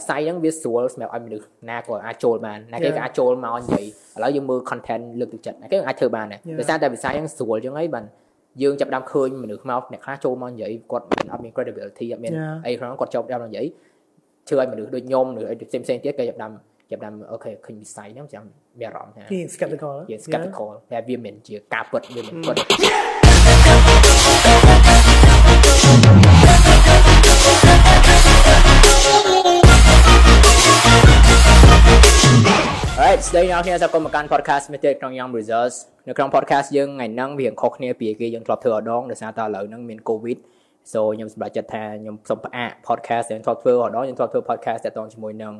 វិស័យហ្នឹងវាស្រួលសម្រាប់ឲ្យមនុស្សណាក៏អាចចូលបានណាគេក៏អាចចូលមកនិយាយឥឡូវយើងមើល content លើកទឹកចិត្តណាគេអាចធ្វើបានដែរដោយសារតែវិស័យហ្នឹងស្រួលចឹងហើយបានយើងចាប់ដើមឃើញមនុស្សមកអ្នកខ្លះចូលមកនិយាយគាត់មានអត់មាន credibility អត់មានអីក្នុងគាត់ចូលដើមនិយាយធ្វើឲ្យមនុស្សដូចខ្ញុំឬផ្សេងផ្សេងទៀតគេចាប់ដើមចាប់ដើមអូខេឃើញវិស័យហ្នឹងចាំមានអារម្មណ៍ថា skeptical ជា skeptical តែវាមិនជាការពិតវាមិនពិត Alright ស្ដីអ្នកគ្នាសូមមកកាន់ podcast មួយទៀតក្នុង Young Results នៅក្នុង podcast យើងថ្ងៃហ្នឹងវាខុសគ្នាពីគេយើងធ្លាប់ធ្វើម្ដងដោយសារតែឥឡូវហ្នឹងមាន COVID so ខ្ញុំសម្រេចចិត្តថាខ្ញុំសូមផ្អាក podcast ដែលធ្លាប់ធ្វើម្ដងខ្ញុំធ្លាប់ធ្វើ podcast តាក់ទងជាមួយនឹង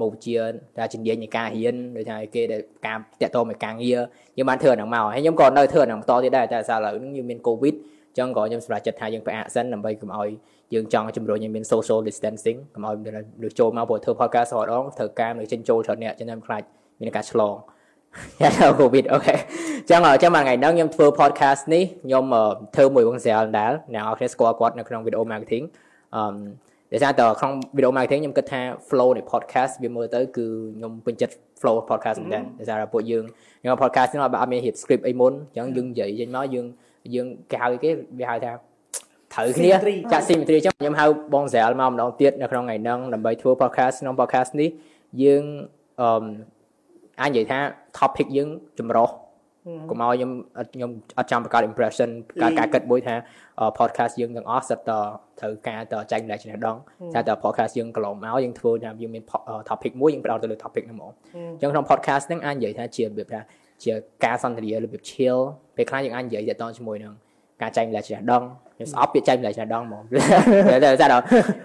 មុខវិជ្ជាដែលជំនាញនៃការរៀនដូចថាគេដែលការតាក់ទងនឹងការងារយើងបានធ្វើអាហ្នឹងមកហើយខ្ញុំក៏នៅធ្វើអាហ្នឹងបន្តទៀតដែរតែសារឥឡូវហ្នឹងយើងមាន COVID អញ្ចឹងក៏ខ្ញុំសម្រេចចិត្តថាយើងផ្អាកសិនដើម្បីកុំឲ្យយើងចង់ជំរុញឲ្យមាន social distancing កុំឲ្យមនុស្សចូលមកព្រោះធ្វើ podcast រាល់ដងត្រូវការមនុស្សចេញចូលច្រើនអ្នកអញ្ចឹងខ្ញុំខ្លាចមានការឆ្លងយ៉ា COVID អូខេអញ្ចឹងអញ្ចឹងមួយថ្ងៃហ្នឹងខ្ញុំធ្វើ podcast នេះខ្ញុំធ្វើមួយវងស្រាលដែរអ្នកនរគ្នាស្គាល់គាត់នៅក្នុង video marketing អឺដោយសារតែក្នុង video marketing ខ្ញុំគិតថា flow នៃ podcast វាមើលទៅគឺខ្ញុំពេញចិត្ត flow podcast មែនតើដោយសារតែពួកយើងខ្ញុំ podcast នេះអត់មាន hit script អីមុនអញ្ចឹងយើងនិយាយចេញមកយើងយើងគេហៅគេវាហៅថាត្រូវគ្នាចាក់ symmetry អញ្ចឹងខ្ញុំហៅបងស្រាលមកម្ដងទៀតនៅក្នុងថ្ងៃហ្នឹងដើម្បីធ្វើ podcast ក្នុង podcast នេះយើងអឺអាចនិយាយថា topic យើងចម្រុះ កុំឲ្យខ្ញុំខ្ញុំអត់ចាំបង្កើត impression ការការគិតមួយថា podcast យើងទាំងអស់សិតតត្រូវការតចែកម្លែកចំណេះដឹងតែត podcast យើងកន្លងមកយើងធ្វើថាយើងមាន topic មួយយើងផ្ដោតទៅលើ topic ហ្នឹងហ្មងអញ្ចឹងក្នុង podcast ហ្នឹងអាចនិយាយថាជារបៀបថាជាការសន្ទនារបៀប chill ពេលខ្លះយើងអាចនិយាយតាក់ទងជាមួយនឹងការចែកម្លែកចំណេះដឹងខ្ញុំស្អប់ពាក្យចែកម្លែកចំណេះដឹងហ្មងតែតែដល់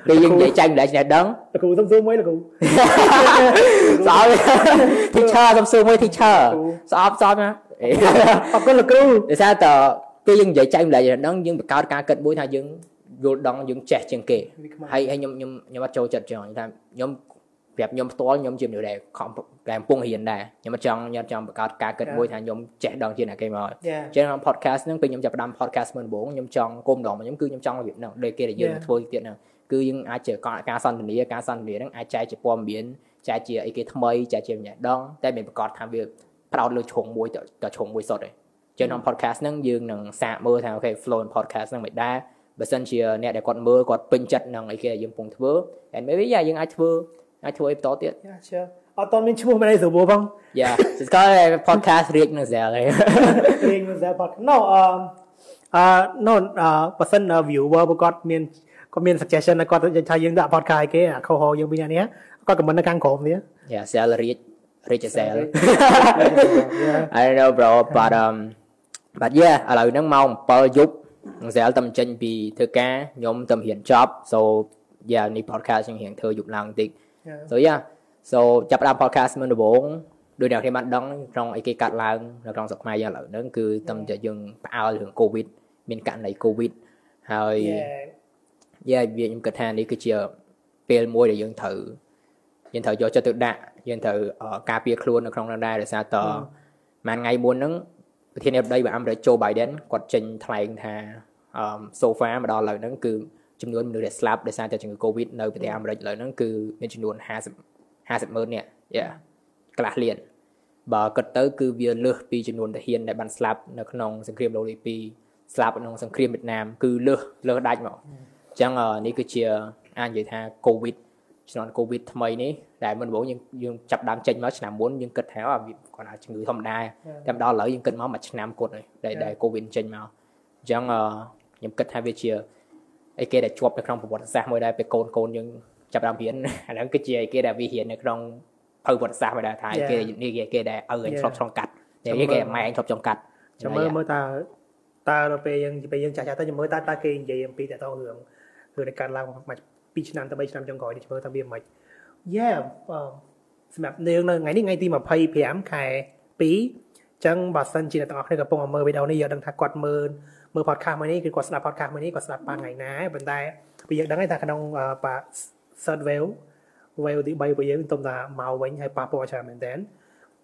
ពេលយើងនិយាយចែកម្លែកចំណេះដឹងលោកគ្រូសុំសួរមួយលោកគ្រូស្អប់ teacher សុំសួរមួយ teacher ស្អប់ស្អប់ណា អរគុណលោកគ្រូដោយសារតពេលយើងនិយាយចែកម្លែកចំណេះដឹងយើងបង្កើតការគិតមួយថាយើងយល់ដឹងយើងចេះជាងគេហើយហើយខ្ញុំខ្ញុំខ្ញុំអត់ចូលចិត្តចឹងថាខ្ញុំប្រាប់ខ្ញុំផ្ទាល់ខ្ញុំជាមនុស្សដែលខំតែកំពុងរៀនដែរខ្ញុំអត់ចង់ខ្ញុំចង់បង្កើតការគិតមួយថាខ្ញុំចេះដឹងជាងគេមកអញ្ចឹងក្នុង podcast ហ្នឹងពេលខ្ញុំចាប់ផ្ដើម podcast មុនដំបូងខ្ញុំចង់គុំម្ដងខ្ញុំគឺខ្ញុំចង់របៀបហ្នឹងដូចគេដែលយើងធ្វើទៀតហ្នឹងគឺយើងអាចជាការសន្ទនាការសន្ទនាហ្នឹងអាចចែកជាព័ត៌មានចែកជាអីគេថ្មីចែកជាចំណេះដឹងតែមិនប្រកាសថាវា ប្រោតលើឈុងមួយទៅឈុងមួយសុទ្ធទេចឹងក្នុង podcast ហ្នឹងយើងនឹងសាកមើលថាអូខេ flow podcast ហ្នឹងមិនដែរបើសិនជាអ្នកដែលគាត់មើលគាត់ពេញចិត្តនឹងអីគេដែលយើងកំពុងធ្វើ and maybe យើងអាចធ្វើអាចធ្វើអីបន្តទៀតយ៉ាជឿអត់តមានឈ្មោះមិនអីស្រួលផងយ៉ាស្គាល់ podcast រៀបនឹង Zell រៀបនឹង Zell podcast no អឺអឺ no អឺបើសិន viewer គាត់មានគាត់មាន suggestion គាត់ថាយើងដាក់ podcast គេអាខុសយើងពីអ្នកនេះគាត់ comment នៅខាងក្រោមនេះ Yeah Zell រៀប Rich Zell I don't know bro but um but yeah ឥឡូវហ្នឹងម៉ោង7យប់ Zell តែចេញពីធ្វើការខ្ញុំតែរៀនចប់ so yeah នេះ podcast ខ្ញុំរៀងធ្វើយប់ឡើងបន្តិច so yeah so ចាប់ផ្ដើម podcast មុនដំបូងដោយអ្នកគ្នាបានដឹងក្នុងអីគេកាត់ឡើងនៅក្នុងស្រុកខ្មែរយ៉ាងឥឡូវហ្នឹងគឺតែតែយើងផ្អើលរឿង covid មានករណី covid ហើយយ៉ាវាខ្ញុំគិតថានេះគឺជាពេលមួយដែលយើងត្រូវយើងត្រូវយកចិត្តទុកដាក់ យើងត្រូវការពារខ្លួននៅក្នុងនោះដែរដោយសារតមួយថ្ងៃមុនហ្នឹងប្រធានាធិបតីរបស់អាមេរិក Joe Biden គាត់ចេញថ្លែងថាអឺ so far មកដល់ឥឡូវហ្នឹងគឺចំនួនមនុស្សដែលស្លាប់ដោយសារតែជំងឺ Covid នៅប្រទេសអាមេរិកឥឡូវហ្នឹងគឺមានចំនួន50 50ម៉ឺននាក់យ៉ាកន្លះលានបើគិតទៅគឺវាលើសពីចំនួនទាហានដែលបានស្លាប់នៅក្នុងសង្គ្រាមលោកទី2ស្លាប់ក្នុងសង្គ្រាមវៀតណាមគឺលើសលើសដាច់មកអញ្ចឹងនេះគឺជាអាចនិយាយថា Covid ឆ្នាំ Covid ថ្មីនេះដែលមុនដំបូងយើងយើងចាប់ដើមចេញមកឆ្នាំមុនយើងគិតថាគាត់ថាជំងឺធម្មតាតែដល់ឥឡូវយើងគិតមកមួយឆ្នាំគាត់ហើយដែលដែល Covid ចេញមកអញ្ចឹងខ្ញុំគិតថាវាជាអីគេដែលជាប់នៅក្នុងប្រវត្តិសាស្ត្រមួយដែរពេលកូនកូនយើងចាប់ដើមរៀនអាហ្នឹងគឺជាអីគេដែលវារៀននៅក្នុងភៅប្រវត្តិសាស្ត្រមួយដែរថាគេនេះគេដែលឪឯងធ្លាប់ឆ្លងកាត់តែគេម៉ែឯងធ្លាប់ឆ្លងកាត់ចាំមើលមើលតើតើដល់ពេលយើងពេលយើងចាស់ចាស់ទៅចាំមើលតើតើគេនិយាយអំពីតើតរឿងរឿងដែលកើតឡើងមក 2ឆ្នាំទៅ3ឆ្នាំចុងក្រោយនេះមើលថាវាមិនយ៉ាសម្រាប់យើងនៅថ្ងៃនេះថ្ងៃទី25ខែ2អញ្ចឹងបើសិនជាអ្នកទាំងអស់គ្នាកំពុងមើលវីដេអូនេះយើងដឹងថាគាត់មើលមើល podcast មួយនេះគឺគាត់ស្ដាប់ podcast មួយនេះគាត់ស្ដាប់បានថ្ងៃណាប៉ុន្តែពីយើងដឹងថាក្នុងបា third wave wave ទី3របស់យើងទុំថាមកវិញហើយប៉ះពាល់ច្រើនមែនតើ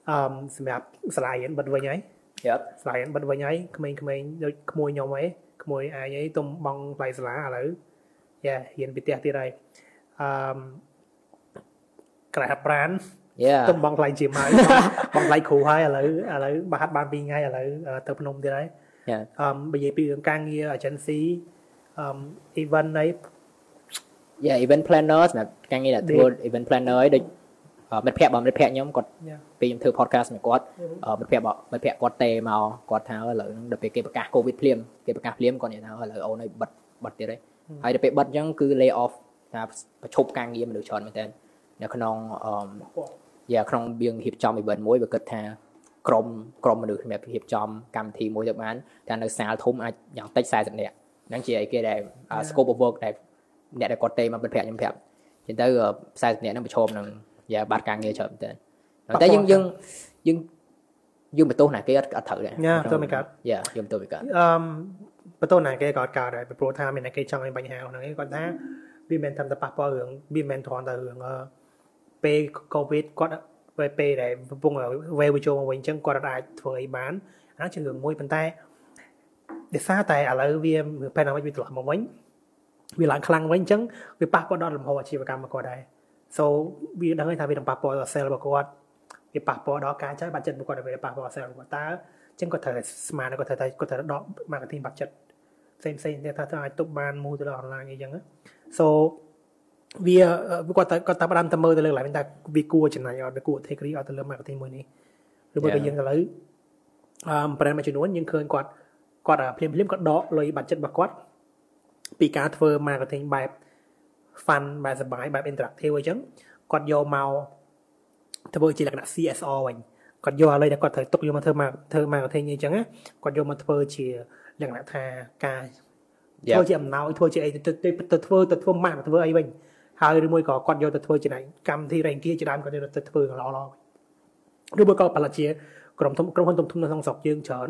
អឺសម្រាប់ស្លាយបិទវិញហើយ Yep ស្លាយបិទវិញហើយក្មេងៗដូចក្មួយខ្ញុំហីក្មួយអាយហីទុំបងថ្លៃសាលាឥឡូវ យ៉ារៀនពីផ្ទះទៀតហើយអឺក្រៅហាត់ប្រាន Yeah ទៅបងថ្លៃជាមកបងថ្លៃគ្រូហើយឥឡូវឥឡូវបើហាត់បាន2ថ្ងៃឥឡូវទៅភ្នំទៀតហើយ Yeah អឺបើនិយាយពីរឿងការងារ agency អឺ event នៃ Yeah event planner សម្រាប់ការងារដែលធ្វើ event planner ឲ្យដូចអឺមិត្តភ័ក្តិបងមិត្តភ័ក្តិខ្ញុំគាត់ Yeah. ពេលខ្ញុំធ្វើ podcast មួយគាត់អឺមិត្តភ័ក្តិបងមិត្តភ័ក្តិគាត់ទេមកគាត់ថាឥឡូវហ្នឹងដល់ពេលគេប្រកាស covid ភ្លាមគេប្រកាសភ្លាមគាត់និយាយថាឥឡូវអូនឲ្យបិទបិទទៀតហើយ ហើយដល់ពេលបិទអញ្ចឹងគឺ lay off ថាប្រឈប់ការងារមនុស្សច្រើនមែនតើនៅក្នុងអឺយ៉ាក្នុងយើងរៀបចំ event មួយវាគិតថាក្រុមក្រុមមនុស្សសម្រាប់រៀបចំកម្មវិធីមួយទៅបានតែនៅសាលធំអាចយ៉ាងតិច40នាក់ហ្នឹងជាអីគេដែល scope of work ដែលអ្នកដែលគាត់ទេមកមិត្តភ័ក្តិខ្ញុំប្រាប់ចឹងទៅ40នាក់ហ្នឹងប្រឈមនឹងយ៉ាបាត់ការងារច្រើនមែនតើតែយើងយើងយើងយើងបន្ទោសណាគេអត់អត់ត្រូវដែរ Yeah បន្ទោសមិនកើតយ៉ាយើងបន្ទោសមិនកើតអឺ បន្ទោសណាគេក៏អត់កើតដែរពីព្រោះថាមានតែគេចង់ឲ្យបញ្ហាហ្នឹងឯងគាត់ថាវាមិនមែនតាមតែប៉ះពាល់រឿងវាមិនមែនគ្រាន់តែរឿងអឺពេល covid គាត់ពេលពេលដែលកំពុងវេវចូលមកវិញអញ្ចឹងគាត់អាចធ្វើអីបានអានោះជារឿងមួយប៉ុន្តែដោយសារតែឥឡូវវា pandemic វាត្រឡប់មកវិញវាឡើងខ្លាំងវិញអញ្ចឹងវាប៉ះពាល់ដល់លំហអាជីវកម្មរបស់គាត់ដែរ so វាដឹងហើយថាវានឹងប៉ះពាល់ដល់ sale របស់គាត់វាប៉ះពាល់ដល់ការចាយបាត់ចិត្តរបស់គាត់ដែលវាប៉ះពាល់ដល់ sale របស់គាត់តើអញ្ចឹងគាត់ត្រូវតែស្មានគាត់ត្រូវតែគាត់ត្រូវដក marketing budget ផ្សេងផ្សេងៗថាទៅអាចទប់បានមូលទៅដល់ online អីចឹងណា so វាគាត់តែគាត់តែផ្ដាំទៅមើលទៅលើកន្លែងថាវាគួរចំណាយអត់វាគួរ take risk អត់ទៅលើ marketing មួយនេះឬមួយក៏យើងឥឡូវអឺ brand មួយចំនួនយើងឃើញគាត់គាត់ភ្លាមភ្លាមៗគាត់ដកលុយ budget របស់គាត់ពីការធ្វើ marketing បែប fun បែបសប្បាយបែប interactive អញ្ចឹងគាត់យកមកធ្វើជាលក្ខណៈ CSR វិញ គាត់យកឥឡូវដែលគាត់ត្រូវទុកយកមកធ្វើ mar- ធ្វើ marketing អញ្ចឹងណាគាត់យកមកធ្វើជាលក្ខណៈថាការ Yeah. ធ្វើជាអំណោយធ្វើជាអីទៅទៅទៅធ្វើទៅធ្វើម៉ាក់ទៅធ្វើអីវិញហើយឬមួយក៏គាត់យកទៅធ្វើជាកម្មវិធីរ៉េងគីជាដើមគាត់យកទៅធ្វើល្អល្អឬមួយក៏ផលិតជាក្រុមធំក្រុមហ៊ុនធំៗនៅក្នុងស្រុកយើងច្រើន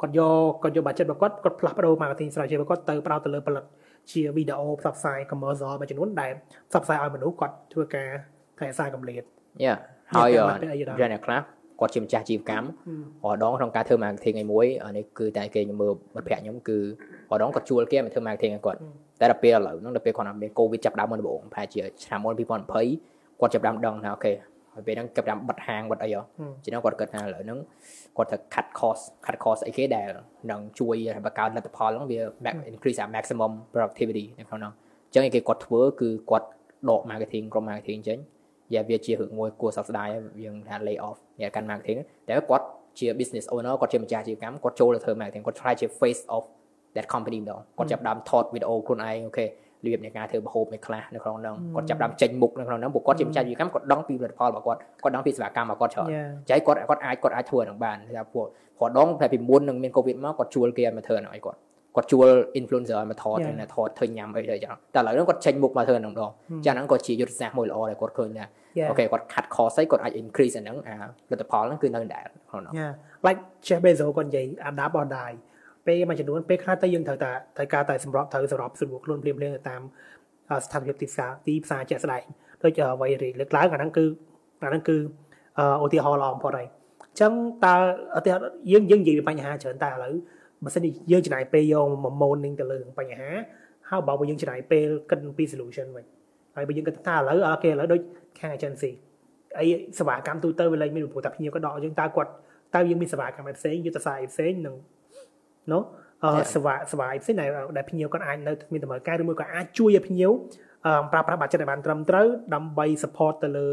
គាត់យកគាត់យក budget របស់គាត់គាត់ផ្លាស់ប្ដូរ marketing strategy របស់គាត់ទៅផ្ដោតទៅលើផលិតជាវីដេអូផ្សព្វផ្សាយ commercial មួយចំនួនដែលផ្សព្វផ្សាយឲ្យមនុស្សគាត់ធ្វើការថែសារកម្រិតយ៉ាហើយយកតែមកពាក់អីដល់រអ្នកខ្លះ គាត់ជាម្ចាស់អាជីវកម្មរដងក្នុងការធ្វើ marketing ឯមួយអានេះគឺតែគេខ្ញុំមើលមិត្តភ័ក្តិខ្ញុំគឺរដងគាត់ជួលគេមកធ្វើ marketing ឲ្យគាត់តែដល់ពេលឥឡូវហ្នឹងដល់ពេលគាត់មាន covid ចាប់ដើមមុនដំបូងប្រហែលជាឆ្នាំមុន2020គាត់ចាប់ដើមដឹងថាអូខេហើយពេលហ្នឹងចាប់ដើមបិទហាងបិទអីហ៎ជាងគាត់គិតថាឥឡូវហ្នឹងគាត់ត្រូវ cut cost cut cost អីគេដែលនឹងជួយបង្កើនលទ្ធផលហ្នឹងវា max- increase អា maximum productivity នៅក្នុងហ្នឹងអញ្ចឹងឯគេគាត់ធ្វើគឺគាត់ដក marketing ក្រុម marketing ចេញ យ៉ាវាជារឿងមួយគួរសោកស្ដាយហើយយើងថា lay off អ្នកកាន់ marketing តែគាត់ជា business owner គាត់ជាម្ចាស់អាជីវកម្មគាត់ចូលទៅធ្វើ marketing គាត់ try ជា face of that company ម្ដងគាត់ចាប់ផ្ដើមថតវីដេអូខ្លួនឯងអូខេរបៀបនៃការធ្វើម្ហូបនៃខ្លះនៅក្នុងហ្នឹងគាត់ចាប់ផ្ដើមចេញមុខនៅក្នុងហ្នឹងព្រោះគាត់ជាម្ចាស់អាជីវកម្មគាត់ដឹងពីផលិតផលរបស់គាត់គាត់ដឹងពីសេវាកម្មរបស់គាត់ច្រើន Yeah. ចៃគាត់គាត់អាចគាត់អាចធ្វើអាហ្នឹងបានថាពួកគាត់ដងតែពីមុននឹងមាន covid មកគាត់ជួលគេឲ្យមកធ្វើអាហ្នឹងឲ្យគាត់ គាត់ជួល influencer ឲ្យមកថត Yeah. ណាថតធ្វើញ៉ាំអីទៅចឹងតែឥឡូវហ្នឹងគាត់ចេញមុខមកធ្វើអាហ្នឹងម្ដងចឹងអាហ្នឹងក៏ជាយុទ្ធសាស្ត្រមួយល្អដែលគាត់ឃើញថា Yeah. អូខេគាត់ cut cost ហើយគាត់អាច increase អាហ្នឹងអាលទ្ធផលហ្នឹងគឺនៅដែរក្នុងហ្នឹង Yeah like Jeff Bezos គាត់និយាយ adapt or die ពេលមួយចំនួនពេលខ្លះទៅយើងត្រូវតែត្រូវការតែសម្របត្រូវសម្របស្រួលខ្លួនភ្លាមៗទៅតាមអឺស្ថានភាពទីផ្សារទីផ្សារជាក់ស្ដែងដូចអ្វីរីលើកឡើងអាហ្នឹងគឺអាហ្នឹងគឺអឺឧទាហរណ៍ល្អបំផុតហើយអញ្ចឹងតើឧទាហរណ៍យើងយើងនិយាយពីបញ្ហាច្រើនតែឥឡូវ បើសិនជាយើងចំណាយពេលយកមក mourning ទៅលើបញ្ហាហើយបើបើយើងចំណាយពេលគិតពី solution វិញហើយបើយើងគិតថាឥឡូវអូខេឥឡូវដូចខាង agency អីសេវាកម្មទូទៅវាលែងមានព្រោះតែភ្ញៀវក៏ដកយើងតើគាត់តើយើងមានសេវាកម្មផ្សេងយុទ្ធសាស្ត្រផ្សេងនឹងណូអឺ Yeah. សេវាសេវាផ្សេងដែលដែលភ្ញៀវគាត់អាចនៅមានតម្រូវការឬមួយក៏អាចជួយឲ្យភ្ញៀវអឺប្រើប្រាស់បាច់ចិត្តឲ្យបានត្រឹមត្រូវដើម្បី support ទៅលើ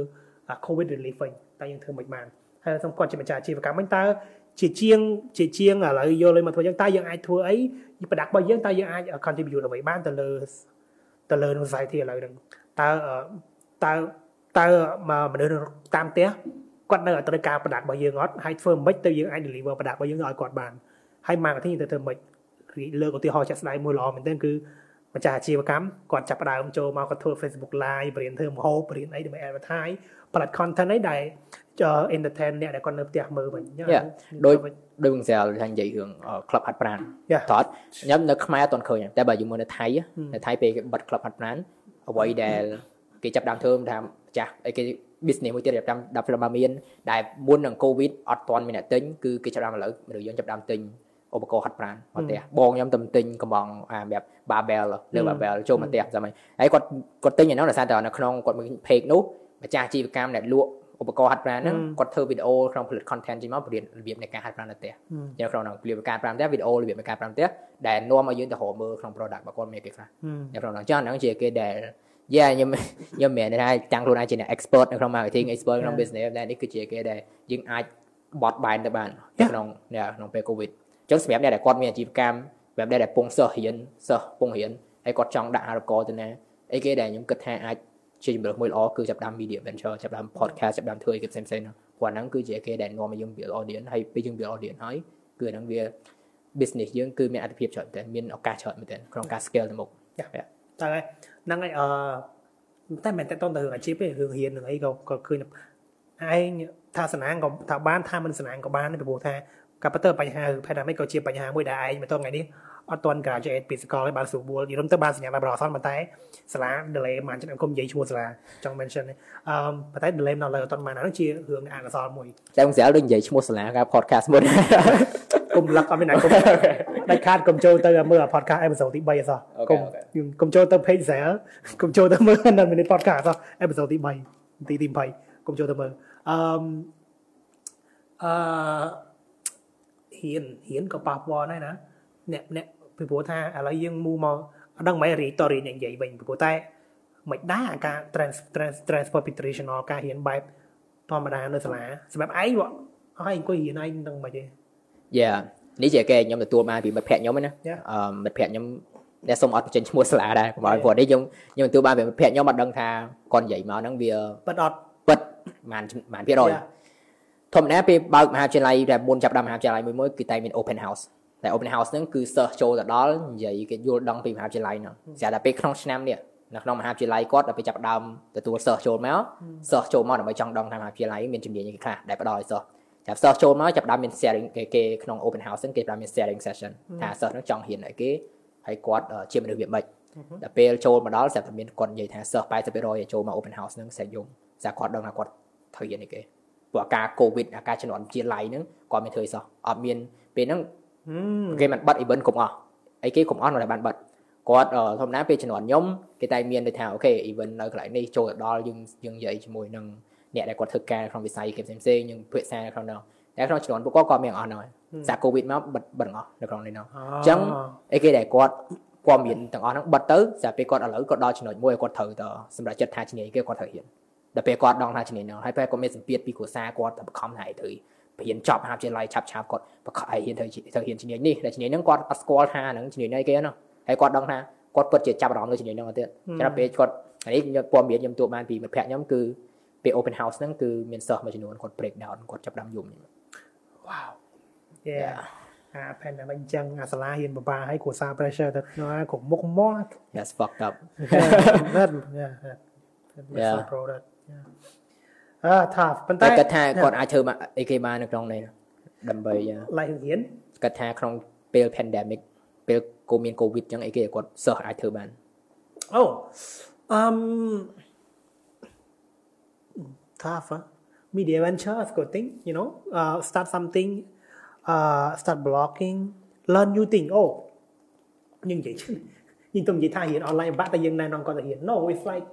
អា COVID relief វិញតើយើងធ្វើមិនបានហើយសូមគាត់ជាម្ចាស់អាជីវកម្មវិញតើ ជាជាងជាជាងឥឡូវយកលុយមកធ្វើយើងតើយើងអាចធ្វើអីពីប្រដាប់របស់យើងតើយើងអាច contribute អ្វីបានទៅលើទៅលើ society ឥឡូវហ្នឹងតើអឺតើតើមកមនុស្សតាមផ្ទះគាត់នៅតែត្រូវការប្រដាប់របស់យើងអត់ហើយធ្វើមិនទៅយើងអាច deliver ប្រដាប់របស់យើងឲ្យគាត់បានហើយ marketing ទៅធ្វើមិនលើកឧទាហរណ៍ជាក់ស្ដែងមួយល្អមែនទែនគឺម្ចាស់អាជីវកម្មគាត់ចាប់ផ្ដើមចូលមកគាត់ធ្វើ Facebook Live បរៀនធ្វើម្ហូបបរៀនអីដើម្បី advertise ផលិត content អីដែលច entertain អ្នកដែលគាត់នៅផ្ទះមើលវិញ Yeah. ដូចដូចវិញស្រាលថានិយាយរឿង club ហាត់ប្រាណ Yeah. តោះខ្ញុំនៅខ្មែរអត់ទាន់ឃើញទេតែបើយើងមើលនៅថៃនៅថៃពេលគេបិទ club ហាត់ប្រាណអ្វីដែលគេចាប់ផ្ដើមធ្វើថាម្ចាស់អីគេ business មួយទៀតចាប់ផ្ដើមដល់ផ្ដើមមានដែលមុននឹង covid អត់ទាន់មានអ្នកទិញគឺគេចាប់ផ្ដើមឥឡូវមនុស្សយើងចាប់ផ្ដើមទិញឧបករណ៍ហាត់ប្រាណមកផ្ទះបងខ្ញុំទៅទិញកំងអាបែប barbell លើ barbell ចូលមកផ្ទះសមហើយហើយគាត់គាត់ទិញឯនោះដោយសារតែនៅក្នុងគាត់មាន page នោះម្ចាស់អាជីវកម្មដែលលក់ ឧបករណ៍ហាត់ប្រាណហ្នឹងហឹមគាត់ធ្វើវីដេអូក្នុងផលិត content ចេញមកបរៀនរបៀបនៃការហាត់ប្រាណនៅផ្ទះហឹមនៅក្នុងហ្នឹងរបៀបនៃការប្រាណផ្ទះវីដេអូរបៀបនៃការប្រាណផ្ទះដែលនាំឲ្យយើងទៅរកមើលក្នុង product របស់គាត់មានគេខ្លះនៅក្នុងហ្នឹងចឹងហ្នឹងជាគេដែលយ៉ាខ្ញុំខ្ញុំមិនមែនថាតាំងខ្លួនឯងជាអ្នក expert នៅក្នុង marketing expert ក្នុង Yeah. business តែនេះគឺជាគេដែលយើងអាចបត់បែនទៅបាននៅ Yeah. ក្នុងនេះក្នុងពេល covid ចឹងសម្រាប់អ្នកដែលគាត់មានអាជីវកម្មសម្រាប់អ្នកដែលពងសិស្សរៀនសិស្សពងរៀនហើយគាត់ចង់ដាក់អារកទៅណាអីគេដែលខ្ញុំគិតថាអាច ជាជំរើសមួយល្អគឺចាប់ផ្ដើម media venture ចាប់ផ្ដើម podcast ចាប់ផ្ដើមធ្វើអីគេផ្សេងៗហ្នឹងព្រោះអាហ្នឹងគឺជាគេដែលនាំឲ្យយើង build audience ហើយពេលយើង build audience ហើយគឺអាហ្នឹងវា business យើងគឺមានអត្ថប្រយោជន៍ច្រើនតែនមានឱកាសច្រើនមែនទែនក្នុងការ scale ទៅមុខតែហើយហ្នឹងហើយអឺតែមិនតែតទៅរឿងអាជីពទេរឿងរៀននឹងអីក៏ក៏ឃើញឯងថាសណាងក៏ថាបានថាមិនសណាងក៏បានដែរពីព្រោះថាកាពិតទៅបញ្ហារឿង pandemic ក៏ជាបញ្ហាមួយដែលឯងមកទល់ថ្ងៃនេះ អត់ទាន់ graduate ពីសាកលឲ្យបានស្រួលយល់ទៅបានសញ្ញាបត្រអសន្នប៉ុន្តែសាលា delay មិនចឹងខ្ញុំនិយាយឈ្មោះសាលាចង់ mention ទេអឺប៉ុន្តែ delay នៅលើអត់ទាន់បានអានោះជារឿងអកុសលមួយតែខ្ញុំស្រាលដូចនិយាយឈ្មោះសាលាការ podcast មុនគុំលឹកអត់មានណាគុំដាច់ខាតគុំចូលទៅមើល podcast episode ទី3អសោះ Okay, គុំ okay. គុំចូលទៅ page sale គុំចូលទៅមើលនៅ minute podcast អសោះ episode ទី3ទីទី20គុំចូលទៅមើលអឺអឺហ៊ានហ៊ានក៏ប៉ះពាល់ដែរណាអ្នកអ្នក ពីព្រោះថាឥឡូវយើងមូមកអត់ដឹងមិនរីតរីនិយាយវិញពីព្រោះតែមិនដែរអាការ trans trans transfer ពី traditional ការហ៊ានបែបធម្មតានៅសាលាសម្រាប់ឯងវ៉ហើយអង្គុយហ៊ានឯងនឹងមិនទេយ៉ានេះជាគេខ្ញុំទទួលបានពីមិត្តភ័ក្ដិខ្ញុំហ្នឹងណា Yeah. អឺមិត្តភ័ក្ដិខ្ញុំដែលសុំអត់បញ្ចេញឈ្មោះសាលាដែរកុំឲ្យព្រោះនេះខ្ញុំខ្ញុំទទួលបានពីមិត្តភ័ក្ដិខ្ញុំអត់ដឹងថាគាត់និយាយមកហ្នឹងវាប៉ិតអត់ពិតបានបានភាគរយ Yeah. ធម្មតាពេលបើកមហាវិទ្យាល័យតែមុនចាប់ផ្ដើមមហាវិទ្យាល័យមួយមួយគឺតែមាន open house តែ open house ហ្នឹងគឺសិស្សចូលទៅដល់និយាយគេយល់ដឹងពីមហាវិទ្យាល័យហ្នឹងស្រាប់តែពេលក្នុងឆ្នាំនេះនៅក្នុងមហាវិទ្យាល័យគាត់ដល់ពេលចាប់ផ្ដើមទទួលសិស្សចូលមកសិស្សចូលមកដើម្បីចង់ដឹងថាមហាវិទ្យាល័យមានជំនាញអីខ្លះដែលផ្ដល់ឲ្យសិស្សចាប់សិស្សចូលមកចាប់ផ្ដើមមាន sharing គេគេក្នុង open house ហ្នឹងគេផ្ដើមមាន sharing session ថាសិស្សហ្នឹងចង់ហ៊ានឲ្យគេហើយគាត់អឺជាមនុស្សវាមិនដល់ពេលចូលមកដល់ស្រាប់តែមានគាត់និយាយថាសិស្ស80%ឲ្យចូលមក open house ហ្នឹងសេចយំស្រាប់គាត់ដឹងថាគាត់ត្រូវហ៊ានឲ្យគេព្រោះអាការ covid អាការជំនាន់ជាឡៃហ្នឹងគាត់មានធ្វើអីសោះអត់មានពេលហ្នឹងហឹម គេមិនបិទ event គ្រប់អស់អីគេគ្រប់អស់នៅតែបានបិទគាត់អឺធម្មតាពេលជំនាន់ខ្ញុំគេតែមានដូចថាអូខេ event នៅកន្លែងនេះចូលទៅដល់យើងយើងនិយាយជាមួយនឹងអ្នកដែលគាត់ធ្វើការក្នុងវិស័យគេផ្សេងផ្សេងៗយើងពិភាក្សានៅក្នុងនោះតែក្នុងជំនាន់ពួកគាត់គាត់មានអស់ហ្នឹងហើយសារ covid មកបិទបិទទាំងអស់នៅក្នុងនេះហ្នឹងអញ្ចឹងអីគេដែលគាត់គាត់មានទាំងអស់ហ្នឹងបិទទៅស្រាប់ពេលគាត់ឥឡូវគាត់ដល់ចំណុចមួយគាត់ត្រូវទៅសម្រាប់ចិត្តថាជំនាញគេគាត់ត្រូវហ៊ានដល់ពេលគាត់ដឹងថាជំនាញហ្នឹងហើយពេលគាត់មានសម្ពាធពីគ្រួសារគាត់ទៅបង្ខំថាឲ្យត្រូវ ហ៊ានចប់មហាវិទ្យាល័យឆាប់ឆាប់គាត់បង្ខំឲ្យហ៊ានត្រូវត្រូវហ៊ានជំនាញនេះតែជំនាញហ្នឹងគាត់អត់ស្គាល់ថាហ្នឹងជំនាញអីគេហ្នឹងហើយគាត់ដឹងថាគាត់ពិតជាចាប់អារម្មណ៍លើជំនាញហ្នឹងអត់ទៀតចាំដល់ពេលគាត់អានេះខ្ញុំព័ត៌មានខ្ញុំទទួលបានពីមិត្តភក្តិខ្ញុំគឺពេល open house ហ្នឹងគឺមានសិស្សមួយចំនួនគាត់ break down គាត់ចាប់ផ្ដើមយំវ៉ាវយេអា pandemic អញ្ចឹងអាសាលាហ៊ានបបាឲ្យគ្រួសារ pressure ទៅណាគ្រប់មុខមាត់ That's fucked up that yeah that Yeah. so pro that yeah អឺ tough ប៉ុន្តែ តែគាត់ថាគាត់អាចធ្វើមកអីគេបាននៅក្នុងនេះដើម្បី ឡៃហ៊ាន គាត់ថាក្នុងពេល pandemic ពេលកូមាន covid ចឹងអីគេគាត់សិស្សអាចធ្វើបាន Oh, um, tough. Huh? Media venture is good thing, you know. Uh, start something, uh, start blogging, learn new thing. Oh, nhưng vậy chứ, nhưng tôi chỉ thay hiện online bạn tại dân này non còn là hiện. No, it's like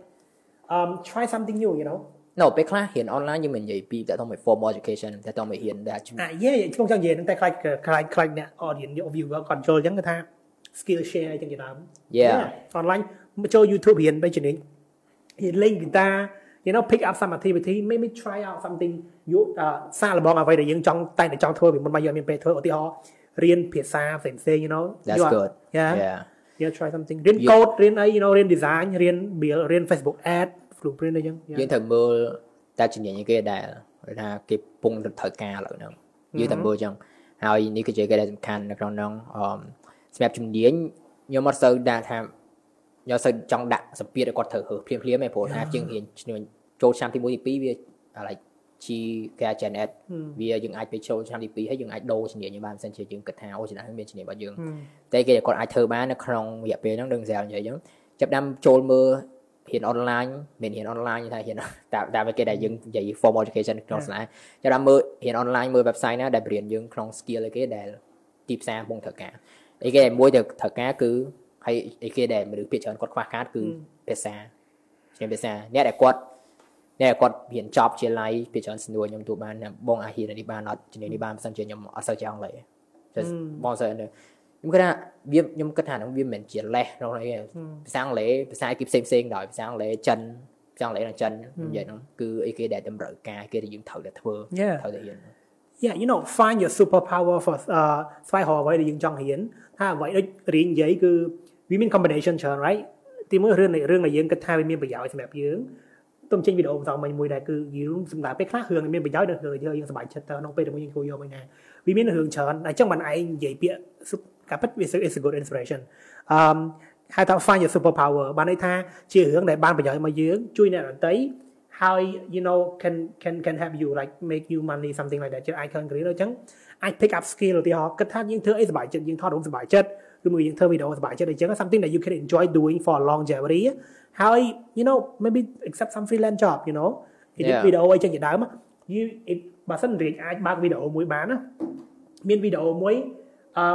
um, try something new, you know. no ពេលខ្លះរៀន online យើងមិននិយាយពីតើទៅមួយ formal education តែទៅមួយរៀនដែល À, yeah, yeah, không chẳng gì, nhưng tại khai khai khai nè, audience, your viewer control chẳng người ta skill share chẳng gì đó. Yeah. online cho YouTube hiện bây giờ này hiện lên người ta you know pick up some activity maybe try out something you uh, សាឡបងអ្វីដែលយើងចង់តែតែចង់ធ្វើពីមុនមកយើងមានពេលធ្វើឧទាហរណ៍រៀនភាសាផ្សេងផ្សេង you know That's You are- good. yeah Yeah. yeah try something រៀន You- code រៀនអី you know រៀន design រៀន build រៀន Facebook ad Blueprint អីចឹង Yeah. យើងត្រូវមើលតើជំនាញអីគេដែលគេថាគេពងទៅត្រូវការឥឡូវហ្នឹងយើងត្រូវមើលចឹងហើយនេះគឺជាគេដែលសំខាន់នៅក្នុងហ្នឹងអឺសម្រាប់ជំនាញខ្ញុំអត់សូវដាក់ថាខ្ញុំអត់សូវចង់ដាក់សម្ពាធឲ្យគាត់ត្រូវហឺភ្លាមភ្លាមៗទេព្រោះថាជាងរៀនជំនាញចូលឆ្នាំទី1ទី2វាអាឡៃជីគេ Gen Ed វាយើងអាចទៅចូលឆ្នាំទី2ហើយយើងអាចដូរជំនាញយើងបានមិនសិនជាយើងគិតថាអូជំនាញហ្នឹងមានជំនាញរបស់យើងតែគេគាត់អាចធ្វើបាននៅក្នុងរយៈពេលហ្នឹងដឹងស្រាប់និយាយអញ្ចឹងចាប់ផ្ដើមចូលមើល រៀនអនឡាញមានរៀនអនឡាញថារៀនតាមតាមគេដែលយើងនិយាយ formal education ក្នុងសាលាចាប់ផ្ដើមមើលរៀនអនឡាញមើល website ណាដែលបរៀនយើងក្នុង skill អីគេដែលទីផ្សារកំពុងត្រូវការអីគេដែលមួយទៅត្រូវការគឺហើយអីគេដែលមនុស្សភាគច្រើនគាត់ខ្វះខាតគឺភាសាជំនាញភាសាអ្នកដែលគាត់តែគាត់រៀនចប់ជាឡៃពីច្រើនស្នួរខ្ញុំទូបានបងអាហ៊ាននេះបានអត់ជំនាញនេះបានបើសិនជាខ្ញុំអត់សូវចង់លេបងសិន ខ្ញុំគិតថាវាខ្ញុំគិតថានឹងវាមិនមែនជាលេសក្នុងនេះភាសាអង់គ្លេសភាសាគេផ្សេងផ្សេងដោយភាសាអង់គ្លេសចិនភាសាអង់គ្លេសនិងចិននិយាយហ្នឹងគឺអីគេដែលតម្រូវការគេដែលយើងត្រូវតែធ្វើត្រូវតែរៀន Yeah you know find your superpower for ស្វែងរកអ្វីដែលយើងចង់រៀនថាអ្វីដូចរៀននិយាយគឺវាមាន combination ច្រើន right ទីមួយរឿងរឿងដែលយើងគិតថាវាមានប្រយោជន៍សម្រាប់យើងទុំចេញវីដេអូបន្តមិញមួយដែរគឺយើងសម្រាប់ពេលខ្លះរឿងមានប្រយោជន៍ដល់រឿងយើងយើងសប្បាយចិត្តទៅក្នុងពេលដែលយើងគួរយកមកណាវាមានរឿងច្រើនអញ្ចឹងបានឯងនិយាយពាក្យ ការពិត is a good inspiration អឺហៅថា find your super power បានន័យថាជារឿងដែលបានប្រយោជន៍មកយើងជួយអ្នកដទៃហើយ you know can can can help you like make you money something like that ជាអាច career អញ្ចឹងអាច pick up skill ឧទាហរណ៍គិតថាយើងធ្វើអីសប្បាយចិត្តយើងថតរូបសប្បាយចិត្តឬមួយយើងធ្វើវីដេអូសប្បាយចិត្តអញ្ចឹង something that you can enjoy doing for longevity ហើយ you know maybe accept some freelance job you know edit វីដេអូអីចឹងជាដើម you បើសិនរៀងអាចបើកវីដេអូមួយបានណាមានវីដេអូមួយអឺ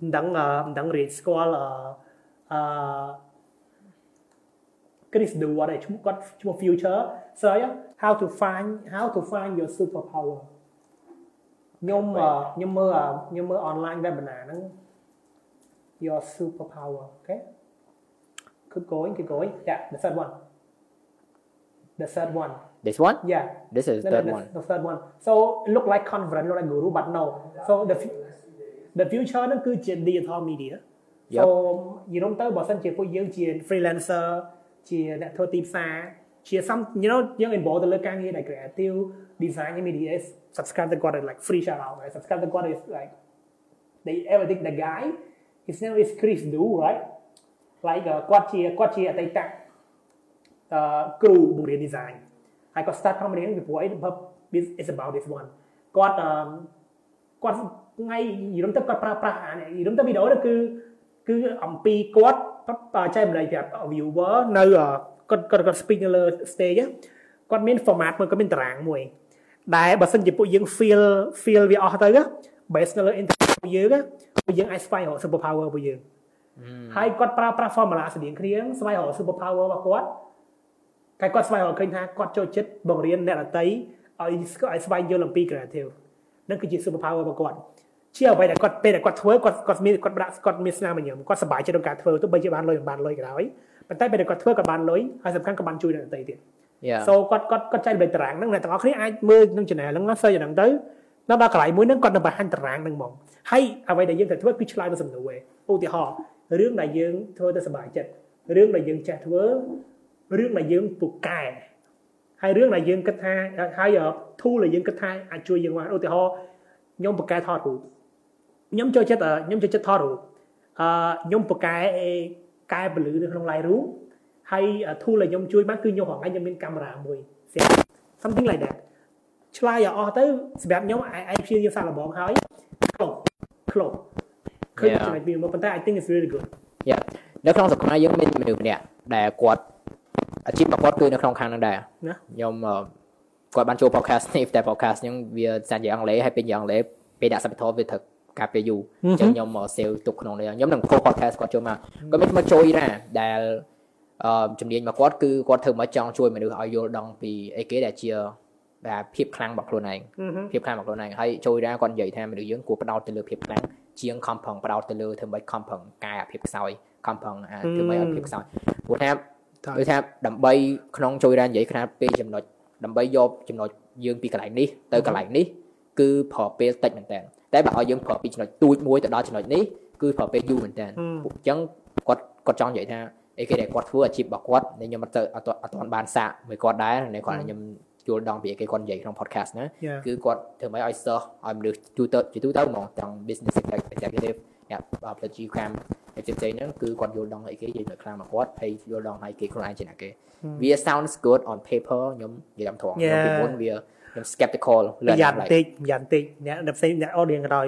មិនដឹងមិនដឹងរៀងស្គាល់អឺ Chris Dewar ឈ្មោះគាត់ឈ្មោះ Future search how to find how to find your superpower ខ្ញុំខ្ញុំមើលខ្ញុំមើល online webinar ហ្នឹង your superpower okay keep going keep going yeah the third one the third one this one yeah this is the third the, one the third one so look like confident look like guru but no so the the future ហ្នឹងគឺជា digital media so យល់ទៅបើសិនជាពួកយើងជា freelancer ជាអ្នកធ្វើទីផ្សារជា some you know យើង involve ទៅលើការងារដែល creative design media is subscribe ទៅគាត់ like free shout out right subscribe ទៅគាត់ is like they everything the guy his name is Chris Du right like គាត់ជាគាត់ជាអតីតអឺគ្រូបង្រៀន design ហើយគាត់ start ក្នុងរៀនពីព្រោះអី is about this one គាត់គាត់ ថ្ងៃយល់ទៅគាត់ប្រើប្រាស់អានេះយល់ទៅវីដេអូនេះគឺគឺអំពីគាត់ចែកម្លែកប្រាប់ viewer នៅគាត់គាត់គាត់ speak នៅលើ stage គាត់មាន format មួយគាត់មានតារាងមួយដែលបើសិនជាពួកយើង feel feel វាអស់ទៅ base នៅលើ internet ពួកយើងពួកយើងអាចស្វែងរក super power ពួកយើងហើយគាត់ប្រើប្រាស់ formula ស្តៀងគ្នាស្វែងរក super power របស់គាត់តែគាត់ស្វែងរកឃើញថាគាត់ចូលចិត្តបង្រៀនអ្នកដតីឲ្យឲ្យស្វែងយល់អំពី creative នឹងគឺជា super power របស់គាត់ ជាអ្វីដែលគាត់ពេលដែលគាត់ធ្វើគាត់គាត់មានគាត់ដាក់គាត់មានស្នាមញញឹមគាត់សប្បាយចិត្តក្នុងការធ្វើទោះបីជាបានលុយមិនបានលុយក៏ដោយប៉ុន្តែពេលដែលគាត់ធ្វើគាត់បានលុយហើយសំខាន់គាត់បានជួយអ្នកដទៃទៀត so គាត់គាត់គាត់ចែកលេខតារាងហ្នឹងអ្នកទាំងអស់គ្នាអាចមើលក្នុង channel ហ្នឹង search ហ្នឹងទៅនៅដល់កន្លែងមួយហ្នឹងគាត់នឹងបង្ហាញតារាងហ្នឹងហ្មងហើយអ្វីដែលយើងត្រូវធ្វើគឺឆ្លើយទៅសំណួរឯឧទាហរណ៍រឿងដែលយើងធ្វើទៅសប្បាយចិត្តរឿងដែលយើងចេះធ្វើរឿងដែលយើងពូកែហើយរឿងដែលយើងគិតថាហើយ tool ដែលយើងគិតថាអាចជួយយើងបានឧទាហរណ៍ខ្ញុំពូកែថតរូប ខ្ញុំចូលចិត្តខ្ញុំចូលចិត្តថតរូបអឺខ្ញុំពូកែកែពលឺនៅក្នុង Lightroom ហើយ tool ដែលខ្ញុំជួយបានគឺខ្ញុំរងខ្ញុំមានកាមេរ៉ាមួយ something like that ឆ្លើយឲ្យអស់ទៅសម្រាប់ខ្ញុំឯងព្យាយាមសាកល្បងហើយ close close ឃើញចំណុចវាមកប៉ុន្តែ I think it's really good yeah នៅក្នុងសង្គមយើងមានមនុស្សម្នាក់ដែលគាត់អាជីពរបស់គាត់គឺនៅក្នុងខាងហ្នឹងដែរខ្ញុំគាត់បានចូល podcast នេះតែ podcast ហ្នឹងវាសាច់ជាអង់គ្លេសហើយពេញជាអង់គ្លេសពេលដាក់ subtitle វាត្រូវ ការពេលយូរអញ្ចឹងខ្ញុំមក save ទុកក្នុងនេះខ្ញុំនឹង pro podcast គាត់ចូលមកគាត់មានមកជួយដែរដែលអឺជំនាញរបស់គាត់គឺគាត់ធ្វើមកចង់ជួយមនុស្សឲ្យយល់ដឹងពីអីគេដែលជាដែលភាពខ្លាំងរបស់ខ្លួនឯងភាពខ្លាំងរបស់ខ្លួនឯងហើយជួយដែរគាត់និយាយថាមនុស្សយើងគួរផ្ដោតទៅលើភាពខ្លាំងជាងខំប្រឹងផ្ដោតទៅលើធ្វើម៉េចខំប្រឹងកែអាភាពខ្សោយខំប្រឹងធ្វើម៉េចឲ្យភាពខ្សោយព្រោះថាដូចថាដើម្បីក្នុងជួយដែរនិយាយថាពេលចំណុចដើម្បីយកចំណុចយើងពីកន្លែងនេះទៅកន្លែងនេះ គឺប្រើពេលតិចមែនតើតែបើឲ្យយើងប្រើពីចំណុចទូចមួយទៅដល់ចំណុចនេះគឺប្រើពេលយូរមែនតើអញ្ចឹងគាត់គាត់ចង់និយាយថាអីគេដែលគាត់ធ្វើអាជីពរបស់គាត់ខ្ញុំមិនទៅអត់អត់បានសាកមួយគាត់ដែរនៅគាត់ខ្ញុំយល់ដឹងពីគេគាត់និយាយក្នុង podcast ណាគឺគាត់ធ្វើម៉េចឲ្យសិស្សឲ្យមនុស្សទូទៅជាទូទៅហ្មងទាំង business executive អ្នកផ្លិតជីវកម្មឯផ្សេងៗហ្នឹងគឺគាត់យល់ដឹងអីគេនិយាយនៅខ្លាំងមកគាត់ហើយយល់ដឹងឲ្យគេខ្លួនឯងជាអ្នកគេវា sounds good on paper ខ្ញុំនិយាយតាមត្រង់ខ្ញុំពីមុនវា ខ្ញុំ skeptical លើអានេះតិចយ៉ាងតិចអ្នកផ្សេងអ្នក audience ក្រោយ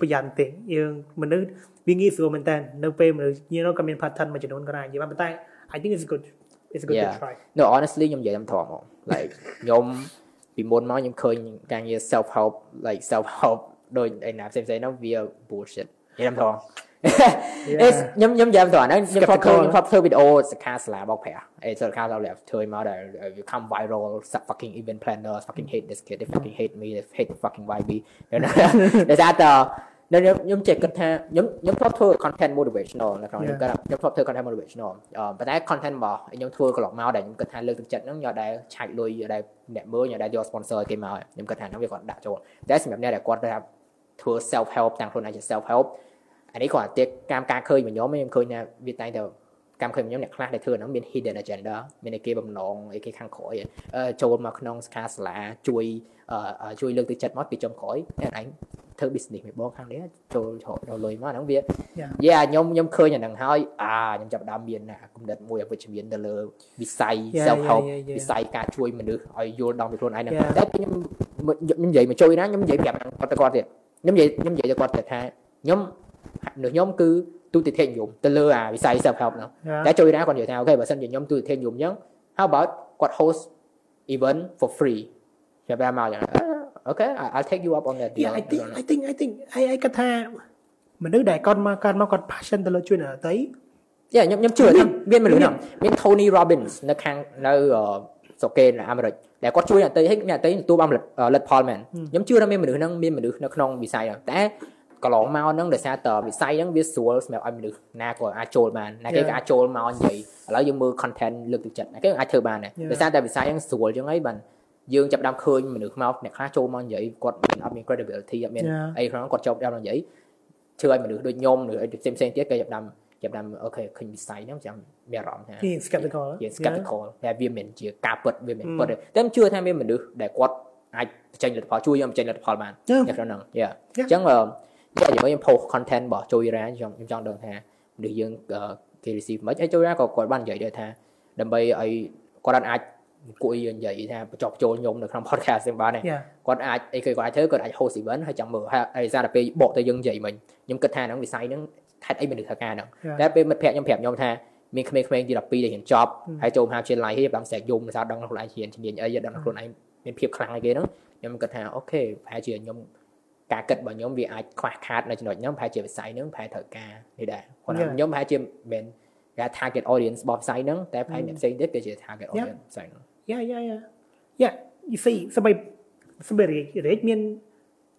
ប្រយ័ត្នតិចយើងមនុស្សវាងាយស្រួលមែនតើនៅពេលមនុស្សយើងក៏មាន pattern មួយចំនួនក៏ដែរនិយាយប៉ុន្តែ I think it's good it's good yeah. to try no honestly ខ្ញុំនិយាយតាមត្រង់ហ្មង like ខ្ញុំពីមុនមកខ្ញុំឃើញការងារ self help like self help ដោយឯណាផ្សេងៗហ្នឹងវា bullshit និយាយតាមត្រ ង់ខ្ញុំខ្ញុំយ៉ាំទៅអាហ្នឹងខ្ញុំថតឃើញខ្ញុំថតធ្វើវីដេអូសិក្ខាសាលាបោកប្រាស់អេសិក្ខាសាលាធ្វើមកដែល come viral fucking event planners fucking hate this kid they fucking hate me they hate fucking YB ដែលថាតនៅខ្ញុំចេះគិតថាខ្ញុំខ្ញុំធ្លាប់ធ្វើ content motivational នៅក្នុងខ្ញុំគិតខ្ញុំធ្លាប់ធ្វើ content motivational ប៉ុន្តែ content របស់ខ្ញុំធ្វើកន្លងមកដែលខ្ញុំគិតថាលើកទឹកចិត្តហ្នឹងយកដែលឆាច់លុយយកដែលអ្នកមើលយកដែលយក sponsor គេមកខ្ញុំគិតថាហ្នឹងវាគាត់ដាក់ចូលតែសម្រាប់អ្នកដែលគាត់ថាធ្វើ self help ទាំងខ្លួនឯងជា self help អានេះគាត់តែកម្មការឃើញរបស់ខ្ញុំខ្ញុំឃើញថាវាតែងតែកម្មឃើញខ្ញុំអ្នកខ្លះដែលធ្វើហ្នឹងមាន hidden agenda មានអីគេបំណងអីគេខាងក្រោយចូលមកក្នុងស្ខាសាលាជួយជួយលើកទឹកចិត្តមកពីចុងក្រោយតែឯងធ្វើ business មួយបងខាងនេះចូលចូលលុយមកហ្នឹងវាយេខ្ញុំខ្ញុំឃើញអាហ្នឹងហើយអាខ្ញុំចាប់ដើមមានណាគំនិតមួយអវិជ្ជមានទៅលើវិស័យ self help វិស័យការជួយមនុស្សឲ្យយល់ដល់ពីខ្លួនឯងហ្នឹងតែខ្ញុំខ្ញុំនិយាយមកជួយណាខ្ញុំនិយាយប្រាប់គាត់ទៅគាត់ទៀតខ្ញុំនិយាយខ្ញុំនិយាយទៅគាត់ទៅថាខ្ញុំ នៅខ្ញុំគឺទូតិធិនិយមទៅលើអាវិស័យ self help ហ្នឹងតែជួយណាគាត់និយាយថាអូខេបើសិនជាខ្ញុំទូតិធិនិយមអញ្ចឹង how about គាត់ host event for free ចាប់បានមកអញ្ចឹងអូខេ I'll take you up on that deal yeah I think I think I think ហើយឯគាត់ថាមនុស្សដែលគាត់មកគាត់មកគាត់ passion ទៅលើជួយអ្នកដទៃយ៉ាខ្ញុំខ្ញុំជឿថាមានមនុស្សហ្នឹងមាន Tony Robbins នៅខាងនៅស្រុកគេនៅអាមេរិកដែលគាត់ជួយអ្នកដទៃឲ្យអ្នកដទៃទទួលបានលទ្ធផលមែនខ្ញុំជឿថាមានមនុស្សហ្នឹងមានមនុស្សនៅក្នុងវិស័យហ្នឹងតែ កន្លងមកហ្នឹងដោយសារតវិស័យហ្នឹងវាស្រួលសម្រាប់ឲ្យមនុស្សណាក៏អាចចូលបានណាគេក៏អាចចូលមកនិយាយឥឡូវយើងមើល content លើកទឹកចិត្តណាគេអាចធ្វើបានដែរដោយសារតែវិស័យហ្នឹងស្រួលចឹងហើយបានយើងចាប់ដើមឃើញមនុស្សមកអ្នកខ្លះចូលមកនិយាយគាត់មានអត់មាន credibility អត់មានអីក្នុងគាត់ចូលដើមនិយាយជឿឲ្យមនុស្សដូចខ្ញុំឬអីផ្សេងផ្សេងទៀតគេចាប់ដើមចាប់ដើមអូខេឃើញវិស័យហ្នឹងចាំមានអារម្មណ៍ថា skeptical skeptical តែវាមិនជាការពិតវាមិនពិតទេតែខ្ញុំជឿថាមានមនុស្សដែលគាត់អាចបញ្ចេញលទ្ធផលជួយខ្ញុំបញ្ចេញលទ្ធផលបាននៅក្នុងហ្នឹងយ៉ាអញ្ចឹងតែ យើងខ្ញុំ post content របស់ជួយរ៉ាខ្ញុំខ្ញុំចង់ដឹងថាមនុស្សយើងគេ receive មិនហើយជួយរ៉ាក៏គាត់បាននិយាយដែរថាដើម្បីឲ្យគាត់អាចគួរនិយាយថាបញ្ចប់ចូលខ្ញុំនៅក្នុង podcast ហ្នឹងបានគាត់អាចអីគេគាត់អាចធ្វើគាត់អាច host event ហើយចាំមើលហើយសារតែពេលបកទៅយើងនិយាយមិញខ្ញុំគិតថាហ្នឹងវិស័យហ្នឹងហេតុអីមនុស្សធ្វើការហ្នឹងតែពេលមិត្តភក្តិខ្ញុំប្រាប់ខ្ញុំថាមានក្មេងៗទី12ដែលរៀនចប់ហើយចូលមហាវិទ្យាល័យហើយបានស្រែកយំសារដឹងខ្លួនឯងរៀនជំនាញអីដឹងខ្លួនឯងមានភាពខ្លាំងអីគេហ្នឹងខ្ញុំគិតថាអូខេប្រហែលជាខ្ញុំ ការគិតរបស់ខ្ញុំវាអាចខ្វះខាតនៅចំណុចហ្នឹងប្រហែលជាវិស័យហ្នឹងប្រហែលត្រូវការនេះដែរគាត់ខ្ញុំប្រហែលជាមិនគេ target audience របស់វិស័យហ្នឹងតែប្រហែលអ្នកផ្សេងទៀតគេជា target audience វិស័យហ្នឹង Yeah yeah yeah yeah you see ស្បែស្បែរេរេមាន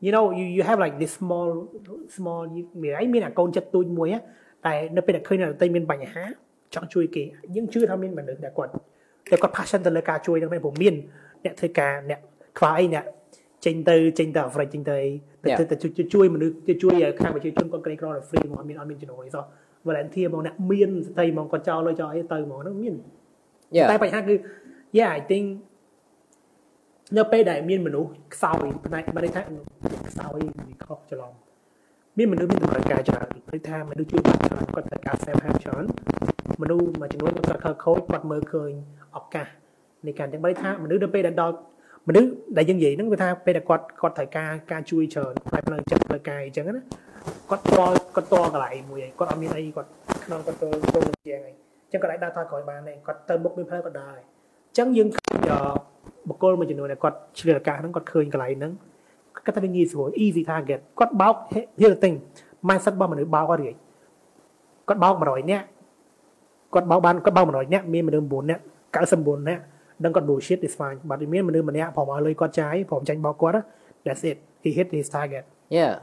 you know you you have like this small small មានអីមានអាកូនចិត្តទូចមួយតែនៅពេលដែលឃើញអ្នកដទៃមានបញ្ហាចង់ជួយគេយើងជឿថាមានមនុស្សដែលគាត់តែគាត់ passion ទៅលើការជួយហ្នឹងមែនព្រោះមានអ្នកធ្វើការអ្នកខ្វះអីអ្នកចេញទៅចេញទៅអាហ្វ្រិកចេញទៅទៅ ទៅជួយមនុស្សទៅជួយខាងប្រជាជនគាត់ក្រីក្រដល់ free មកមានអត់មានចំណូលអីសោះ volunteer មកអ្នកមានស្ត្រីមកគាត់ចោលលុយចោលអីទៅមកហ្នឹងមានតែបញ្ហាគឺ yeah I think នៅពេលដែលមានមនុស្សខ្សោយផ្នែកមិនថាខ្សោយវាខុសច្រឡំមានមនុស្សមានតម្រូវការច្រើនព្រោះថាមនុស្សជួយបានច្រើនគាត់ត្រូវការ self help ច្រើនមនុស្សមួយចំនួនគាត់ខលខូចគាត់មើលឃើញឱកាសនៃការទាំងបីថាមនុស្សនៅពេលដែលដល់ មនុស្សដែលយើងនិយាយហ្នឹងគឺថាពេលដែលគាត់គាត់ត្រូវការការជួយច្រើនផ្នែកផ្លូវចិត្តផ្លូវកាយអញ្ចឹងណាគាត់តគាត់តកន្លែងមួយឯងគាត់អត់មានអីគាត់ក្នុងគាត់ទៅទៅជាងឯងអញ្ចឹងគាត់អាចដើរថយក្រោយបានដែរគាត់ទៅមុខមានផ្លូវគាត់ដើរអញ្ចឹងយើងឃើញបុគ្គលមួយចំនួនដែលគាត់ឆ្លៀតឱកាសហ្នឹងគាត់ឃើញកន្លែងហ្នឹងគាត់ថាងាយស្រួល easy target គាត់បោក here the thing mindset របស់មនុស្សបោកអត់រីគាត់បោក100នាក់គាត់បោកបានគាត់បោក100នាក់មានមនុស្ស9នាក់99នាក់ ដឹងគាត់ bullshit is fine បាត់មានមនុស្សម្នាក់ព្រមឲ្យលុយគាត់ចាយព្រមចាញ់បោកគាត់ that's it he hit his target yeah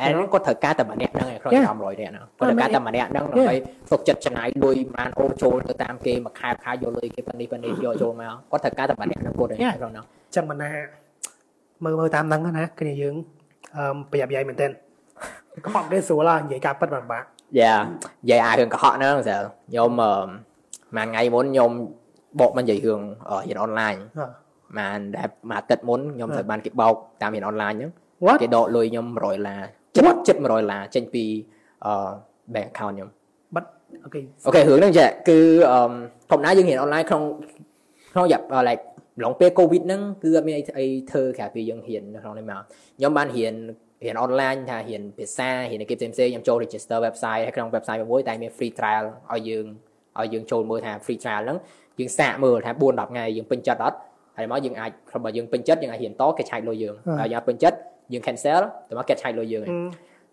អានោះគាត់ត្រូវការតែម្នាក់ហ្នឹងឯងក្នុង500នាក់ហ្នឹងគាត់ត្រូវការតែម្នាក់ហ្នឹងដើម្បីទុកចិត្តចំណាយលុយបានអូចូលទៅតាមគេមួយខែខែយកលុយគេប៉ុណ្នេះប៉ុណ្នេះយកចូលមកគាត់ត្រូវការតែម្នាក់ហ្នឹងគាត់ឯងក្នុងហ្នឹងចឹងមិនណាមើលមើលតាមហ្នឹងណាគ្នាយើងអឺប្រយ័ត្នយាយមែនទែនកុហកគេស្រួលនិយាយការពិតបាក់យ៉ានិយាយអារឿងកុហកហ្នឹងស្រួលខ្ញុំអឺមួយថ្ងៃមុនខ្ញុំ បកមកនិយាយរឿងរៀនអនឡាញបានដែលមួយអាទិត្យមុនខ្ញុំត្រូវបានគេបោកតាមរៀនអនឡាញហ្នឹងគេដកលុយខ្ញុំ100ដុល្លារចិត្តចិត្ត100ដុល្លារចេញពីអឺ bank account ខ្ញុំបាត់ okay okay រឿងហ្នឹងចាគឺអឺធម្មតាយើងរៀនអនឡាញក្នុងក្នុងរយៈ like ឡងពេល covid ហ្នឹងគឺអត់មានអីអីធ្វើក្រៅពីយើងរៀននៅក្នុងនេះមកខ្ញុំបានរៀនរៀនអនឡាញថារៀនភាសារៀនអីផ្សេងផ្សេងខ្ញុំចូល register website ហើយក្នុង website មួយតែមាន free trial ឲ្យយើងឲ្យយើងចូលមើលថា free trial ហ្នឹង យើងសាកមើលថា4 10ថ្ងៃយើងពេញចិត្តអត់ហើយមកយើងអាចបើយើងពេញចិត្តយើងអាចរៀនតគេឆែកលុយយើងហើយយើងពេញចិត្តយើង cancel តែមកគេឆែកលុយយើង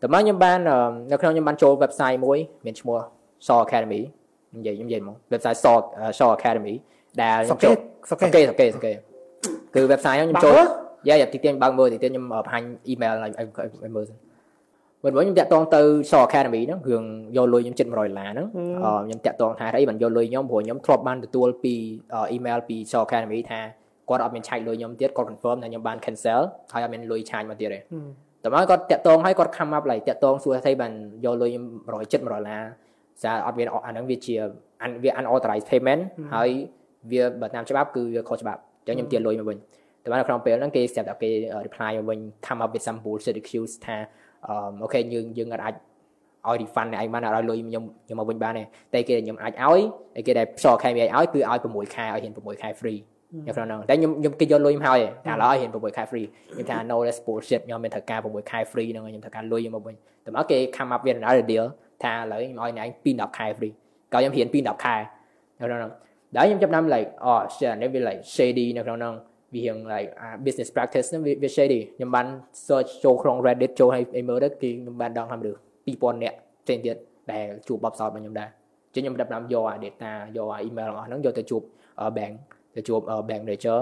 ទៅតែមកខ្ញុំបាននៅក្នុងខ្ញុំបានចូល website មួយមានឈ្មោះ Saw Academy និយាយខ្ញុំនិយាយហ្មង website Saw Saw Academy ដែលខ្ញុំចូលសុកេសុកេសុកេគឺ website ហ្នឹងខ្ញុំចូលយ៉ាយ៉ាទីទៀតបើកមើលទីទៀតខ្ញុំបង្ហាញ email ឲ្យមើលសិន វិញវិញខ្ញុំតាក់ទងទៅ Saw Academy ហ្នឹងរឿងយកលុយខ្ញុំជិត100ដុល្លារហ្នឹងខ្ញុំតាក់ទងថាអីបានយកលុយខ្ញុំព្រោះខ្ញុំធ្លាប់បានទទួលពី email ពី Saw Academy ថាគាត់អត់មានឆែកលុយខ្ញុំទៀតគាត់ confirm ថាខ្ញុំបាន cancel ហើយអត់មានលុយឆាយមកទៀតទេតែមកគាត់តាក់ទងហើយគាត់ come up lại តាក់ទងសួរថាបានយកលុយខ្ញុំ170ដុល្លារសារអត់មានអាហ្នឹងវាជាវា unauthorized payment ហើយវាបើតាមច្បាប់គឺវាខុសច្បាប់អញ្ចឹងខ្ញុំទាលុយមកវិញតែនៅក្នុងពេលហ្នឹងគេស្រាប់តែគេ reply មកវិញ come up with some bullshit excuse ថា អូខេយើងយើងអាចឲ្យ refund ឯងបានឲ្យលុយខ្ញុំខ្ញុំមកវិញបានទេតែគេខ្ញុំអាចឲ្យតែគេដែលផ្សល់ខែវាឲ្យគឺឲ្យ6ខែឲ្យហ៊ាន6ខែ free នៅក្នុងហ្នឹងតែខ្ញុំខ្ញុំគេយកលុយមកហើយតែឥឡូវឲ្យហ៊ាន6ខែ free ខ្ញុំថា no that's bullshit ខ្ញុំមានត្រូវការ6ខែ free ហ្នឹងខ្ញុំត្រូវការលុយមកវិញតែមកគេ come up with another deal ថាឥឡូវខ្ញុំឲ្យអ្នកឯង2 10ខែ free ក៏ខ្ញុំហ៊ាន2 10ខែនៅក្នុងហ្នឹងដែលខ្ញុំចាប់ដើម like oh shit នេះវា like shady នៅក្នុងហ្នឹង វារៀង like business practice ហ្នឹងវា shady ខ្ញុំបាន search ចូលក្នុង Reddit ចូលឲ្យមើលទៅគឺខ្ញុំបានដឹងថាមនុស្ស2000នាក់ផ្សេងទៀតដែលជួបបបសោតរបស់ខ្ញុំដែរចឹងខ្ញុំចាប់ដើមយកអា data យកអា email របស់ហ្នឹងយកទៅជួប bank ទៅជួប bank manager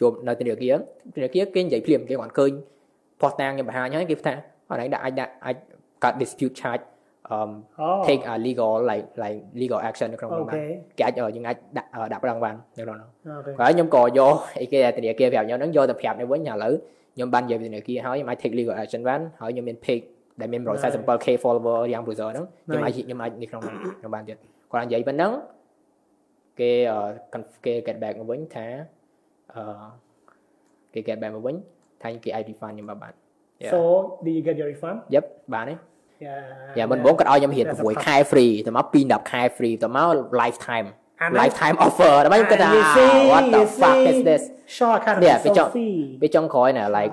ជួបនៅធនាគារធនាគារគេនិយាយភ្លាមគេគាត់ឃើញ post តាំងខ្ញុំបង្ហាញហើយគេថាអត់ឯងដាក់អាចដាក់អាចកាត់ dispute charge um oh. take a legal like like legal action នៅក្នុងនោះបានគេអាចយើងអាចដាក់ដាក់ប្រឹងបាននៅក្នុងនោះហើយខ្ញុំក៏យកអីគេធនាគារប្រាប់ខ្ញុំហ្នឹងយកទៅប្រាប់នៅវិញឥឡូវខ្ញុំបាននិយាយធនាគារហើយខ្ញុំអាច take legal action បានហើយខ្ញុំមាន page ដែលមាន 147k follower យ៉ាង browser ហ្នឹងខ្ញុំអាចខ្ញុំអាចនៅក្នុងខ្ញុំបានទៀតគាត់និយាយប៉ុណ្ណឹងគេគេ get back មកវិញថាអឺគេ get back មកវិញថាគេអាច refund ខ្ញុំបាន So did you get your refund? Yep បានទេ យ៉ាមិនបងគាត់ឲ្យខ្ញុំរៀន6ខែ free ទៅមក2 10ខែ free ទៅមក lifetime lifetime offer តែខ្ញុំគិតថា what the fuck is this sure ខាងវាចង់វាចង់ក្រោយណា like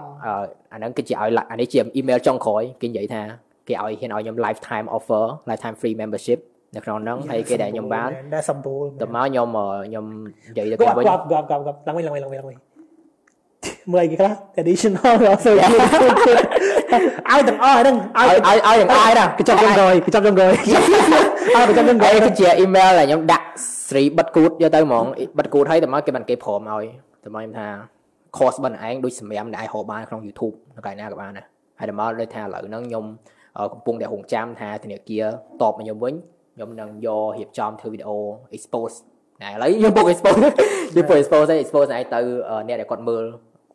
អាហ្នឹងគឺជាឲ្យអានេះជា email ចង់ក្រោយគេនិយាយថាគេឲ្យហ៊ានឲ្យខ្ញុំ lifetime offer lifetime free membership នៅក្នុងហ្នឹងហើយគេដែលខ្ញុំបានដែលសម្បូរតមកខ្ញុំខ្ញុំនិយាយទៅគេវិញគាត់គាត់គាត់គាត់ឡើងវិញឡើងវិញឡើងវិញឡើងវិញមើលអីគេខ្លះ traditional also ឲ្យទាំងអស់ហ្នឹងឲ្យឲ្យឲ្យទាំងអស់ណាកញ្ចប់ចុងក្រោយកញ្ចប់ចុងក្រោយឲ្យកញ្ចប់ចុងក្រោយគឺជា email ដែលខ្ញុំដាក់ស្រីបិទគូតយកទៅហ្មងបិទគូតហើយតែមកគេបានគេព្រមឲ្យតែមកខ្ញុំថា course បិណ្ឌឯងដូចសម្រាប់ដែលឯងហៅបានក្នុង YouTube នៅកន្លែងណាក៏បានដែរហើយតែមកដូចថាឥឡូវហ្នឹងខ្ញុំកំពុងតែរងចាំថាធនាគារតបមកខ្ញុំវិញខ្ញុំនឹងយករៀបចំធ្វើវីដេអូ expose តែឥឡូវខ្ញុំពុក expose ខ្ញុំពុក expose ឯង expose ឯងទៅអ្នកដែលគាត់មើល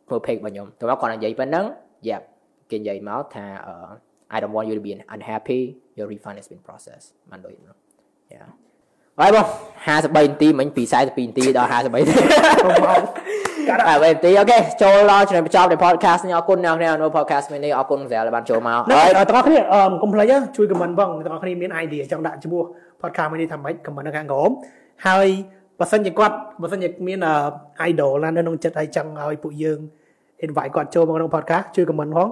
មើល page របស់ខ្ញុំទៅមកគាត់និយាយប៉ុណ្ណឹង yep គេនិយាយមកថា I don't want you to be unhappy your refund has been processed បានដូចនោះ yeah ហើយបង53នាទីមិញពី42នាទីដល់53នាទីកាត់ហើយនាទីអូខេចូលដល់ចំណុចបញ្ចប់នៃ podcast នេះអរគុណអ្នកគ្នានៅ podcast មួយនេះអរគុណស្រាលបានចូលមកហើយទាំងអស់គ្នាអឺកុំភ្លេចជួយ comment បងទាំងអស់គ្នាមាន idea ចង់ដាក់ឈ្មោះ podcast មួយនេះថាម៉េច comment នៅខាងក្រោមហើយបើសិនជាគាត់បើសិនជាមាន idol ណានៅក្នុងចិត្តហើយចង់ឲ្យពួកយើង invite គាត់ចូលមកក្នុង podcast ជួយ comment ផង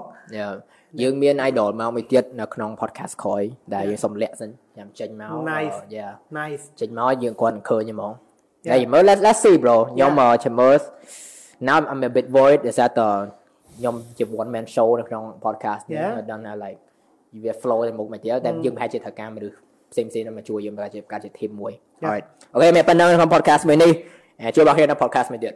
យើងមាន idol មកមួយទៀតនៅក្នុង podcast ក្រោយដែលយើងសុំលាក់សិនចាំចេញមក Nice yeah nice ចេញមកយើងគាត់ឃើញហ្មងហើយមើល let's let's see bro ខ្ញុំចាំមើល now I'm a bit worried is that ខ្ញុំជា one man show នៅក្នុង podcast នេះ I don't know like វា flow ទៅមុខមកទៀតតែយើងប្រហែលជាត្រូវការមនុស្សផ្សេងផ្សេងមកជួយយើងប្រហែលជាការជា team មួយ alright អូខេមានប៉ុណ្ណឹងក្នុង podcast មួយនេះជួបបងគ្នានៅ podcast មួយទៀត